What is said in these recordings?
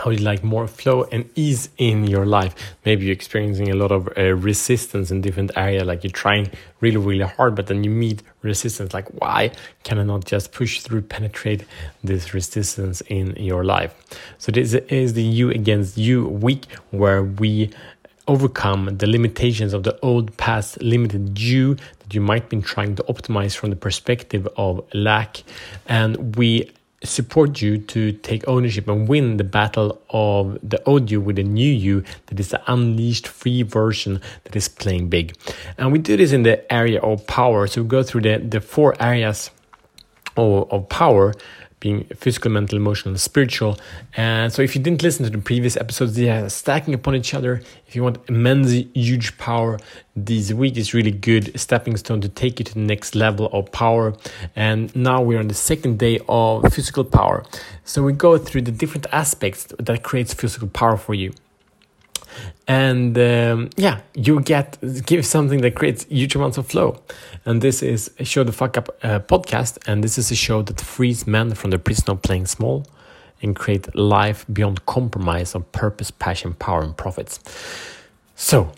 how you like more flow and ease in your life. Maybe you're experiencing a lot of uh, resistance in different area like you're trying really really hard but then you meet resistance. Like why can i not just push through penetrate this resistance in your life? So this is the you against you week where we overcome the limitations of the old past limited you that you might be trying to optimize from the perspective of lack. And we support you to take ownership and win the battle of the old you with a new you that is the unleashed free version that is playing big. And we do this in the area of power. So we go through the, the four areas of, of power being physical, mental, emotional, spiritual. And so, if you didn't listen to the previous episodes, they are stacking upon each other. If you want immense, huge power, this week is really good stepping stone to take you to the next level of power. And now we're on the second day of physical power. So we go through the different aspects that creates physical power for you and um, yeah you get give something that creates huge amounts of flow. And this is a show the fuck up uh, podcast. And this is a show that frees men from the prison of playing small and create life beyond compromise of purpose passion power and profits. So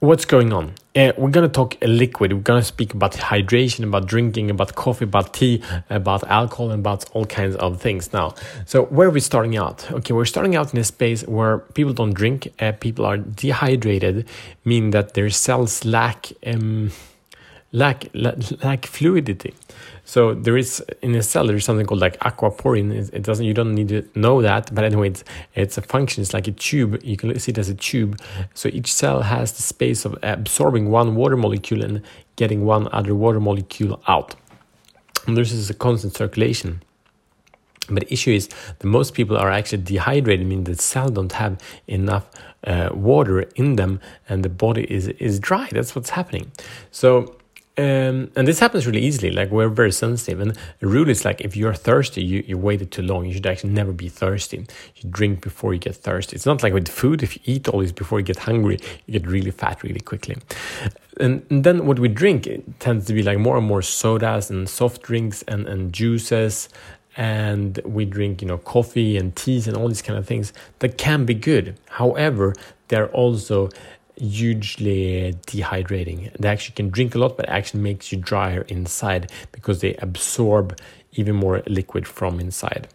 what's going on? Uh, we're gonna talk a liquid. We're gonna speak about hydration, about drinking, about coffee, about tea, about alcohol, and about all kinds of things. Now, so where are we starting out? Okay, we're starting out in a space where people don't drink. Uh, people are dehydrated, meaning that their cells lack um, lack lack fluidity. So there is in a cell there is something called like aquaporin. It doesn't you don't need to know that, but anyway, it's, it's a function. It's like a tube. You can see it as a tube. So each cell has the space of absorbing one water molecule and getting one other water molecule out. And this is a constant circulation. But the issue is that most people are actually dehydrated, meaning the cell don't have enough uh, water in them, and the body is is dry. That's what's happening. So um, and this happens really easily. Like we're very sensitive, and the rule is like if you're thirsty, you, you waited too long. You should actually never be thirsty. You drink before you get thirsty. It's not like with food. If you eat all this before you get hungry, you get really fat really quickly. And, and then what we drink tends to be like more and more sodas and soft drinks and, and juices and we drink you know coffee and teas and all these kind of things that can be good however they're also hugely dehydrating. They actually can drink a lot, but actually makes you drier inside because they absorb even more liquid from inside.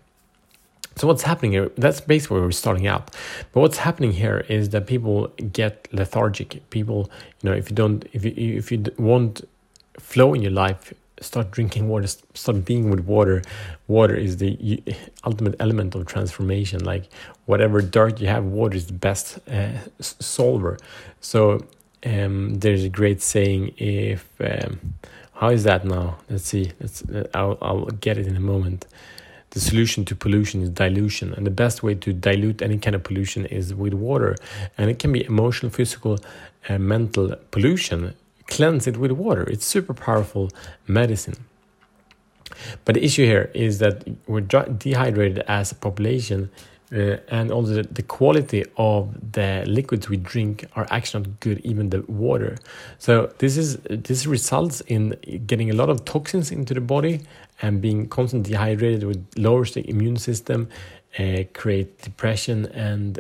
So what's happening here? That's basically where we're starting out. But what's happening here is that people get lethargic. People, you know, if you don't, if you if you want flow in your life, start drinking water, start being with water. Water is the ultimate element of transformation. Like whatever dirt you have, water is the best uh, solver. So um, there's a great saying. If um, how is that now? Let's see. Let's. Uh, I'll, I'll get it in a moment. The solution to pollution is dilution, and the best way to dilute any kind of pollution is with water. And it can be emotional, physical, uh, mental pollution cleanse it with water. It's super powerful medicine. But the issue here is that we're dehydrated as a population, uh, and also the, the, quality of the liquids we drink are actually not good, even the water. So this is this results in getting a lot of toxins into the body and being constantly dehydrated, which lowers the immune system, uh, create depression and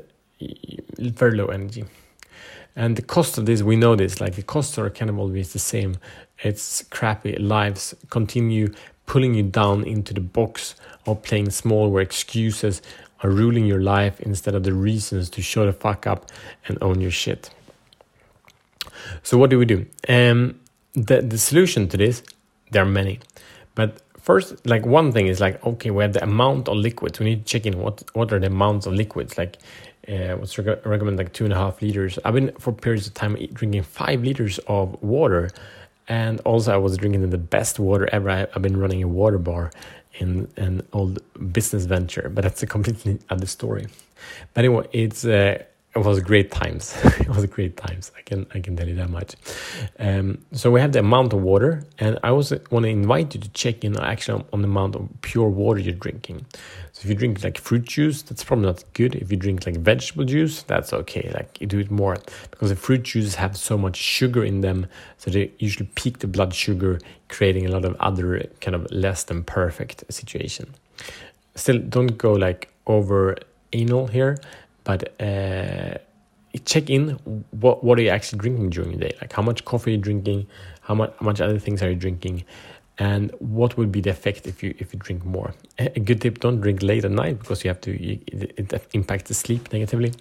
very low energy. And the cost of this, we know this, like the costs are kind of always the same. It's crappy lives continue pulling you down into the box of playing small where excuses are ruling your life instead of the reasons to show the fuck up and own your shit. So what do we do? Um, the, the solution to this, there are many. But first, like one thing is like, okay, we have the amount of liquids. We need to check in what, what are the amounts of liquids. Like uh, what's rec- recommend like two and a half liters. I've been for periods of time drinking five liters of water, and also I was drinking the best water ever. I, have been running a water bar in an old business venture, but that's a completely other story. But anyway, it's uh, it was great times. it was great times. I can I can tell you that much. Um, so we have the amount of water, and I also want to invite you to check in actually on the amount of pure water you're drinking. So if you drink like fruit juice, that's probably not good. If you drink like vegetable juice, that's okay. Like you do it more because the fruit juices have so much sugar in them, so they usually peak the blood sugar, creating a lot of other kind of less than perfect situation. Still, don't go like over anal here, but uh, check in what what are you actually drinking during the day? Like how much coffee are you drinking? How much how much other things are you drinking? And what would be the effect if you if you drink more? A good tip: don't drink late at night because you have to it, it impacts the sleep negatively,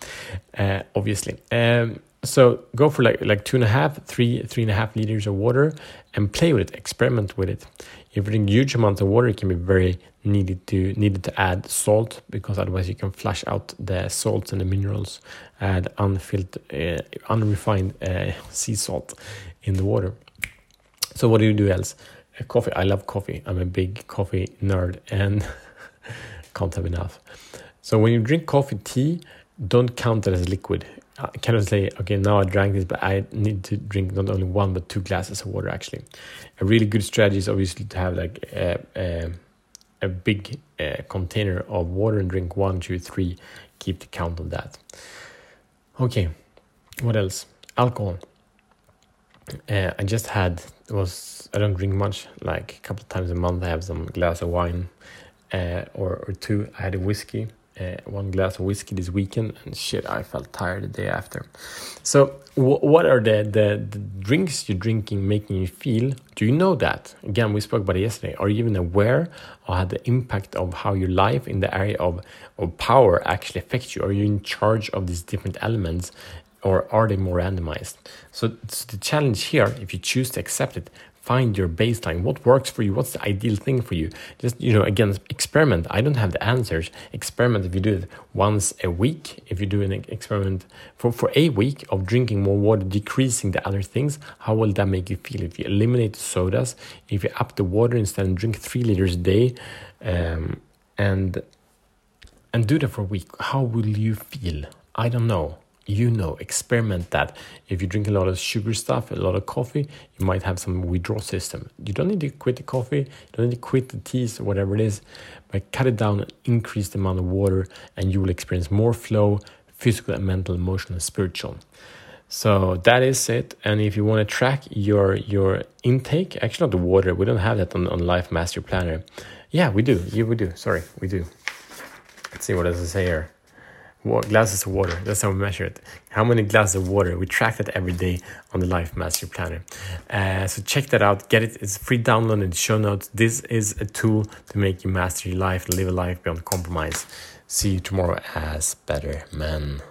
uh, obviously. Um, so go for like like two and a half, three three and a half liters of water, and play with it. Experiment with it. If you drink huge amounts of water, it can be very needed to needed to add salt because otherwise you can flush out the salts and the minerals. Add unfiltered, uh, unrefined uh, sea salt in the water. So what do you do else? Uh, coffee. I love coffee. I'm a big coffee nerd and can't have enough. So when you drink coffee, tea, don't count it as liquid. I cannot say, okay, now I drank this, but I need to drink not only one but two glasses of water. Actually, a really good strategy is obviously to have like a, a, a big uh, container of water and drink one, two, three. Keep the count on that. Okay, what else? Alcohol. Uh, I just had was I don't drink much. Like a couple of times a month, I have some glass of wine uh, or or two. I had a whiskey uh, one glass of whiskey this weekend and shit i felt tired the day after. So what are the, the, the drinks you're drinking making you feel? Do you know that? Again we spoke about it yesterday. Are you even aware of how the impact of how your life in the area of, of power actually affects you? Are you in charge of these different elements or are they more randomized? So the challenge here if you choose to accept it find your baseline. What works for you? What's the ideal thing for you? Just you know again experiment. I don't have the answers. Experiment if you do it once a week. If you do an experiment for, for a week of drinking more water decreasing the other things how will that make you feel? If you eliminate sodas if you up the water instead and drink three liters a day um, and and do that for a week how will you feel? I don't know you know, experiment that. If you drink a lot of sugar stuff, a lot of coffee, you might have some withdrawal system. You don't need to quit the coffee, you don't need to quit the teas or whatever it is, but cut it down increase the amount of water, and you will experience more flow, physical and mental, emotional, and spiritual. So that is it. And if you want to track your your intake, actually not the water, we don't have that on, on Life Master Planner. Yeah, we do. Yeah, we do. Sorry, we do. Let's see what does it say here glasses of water. That's how we measure it. How many glasses of water? We track that every day on the Life Master Planner. Uh, so check that out. Get it. It's free download in the show notes. This is a tool to make you master your life, live a life beyond compromise. See you tomorrow as better men.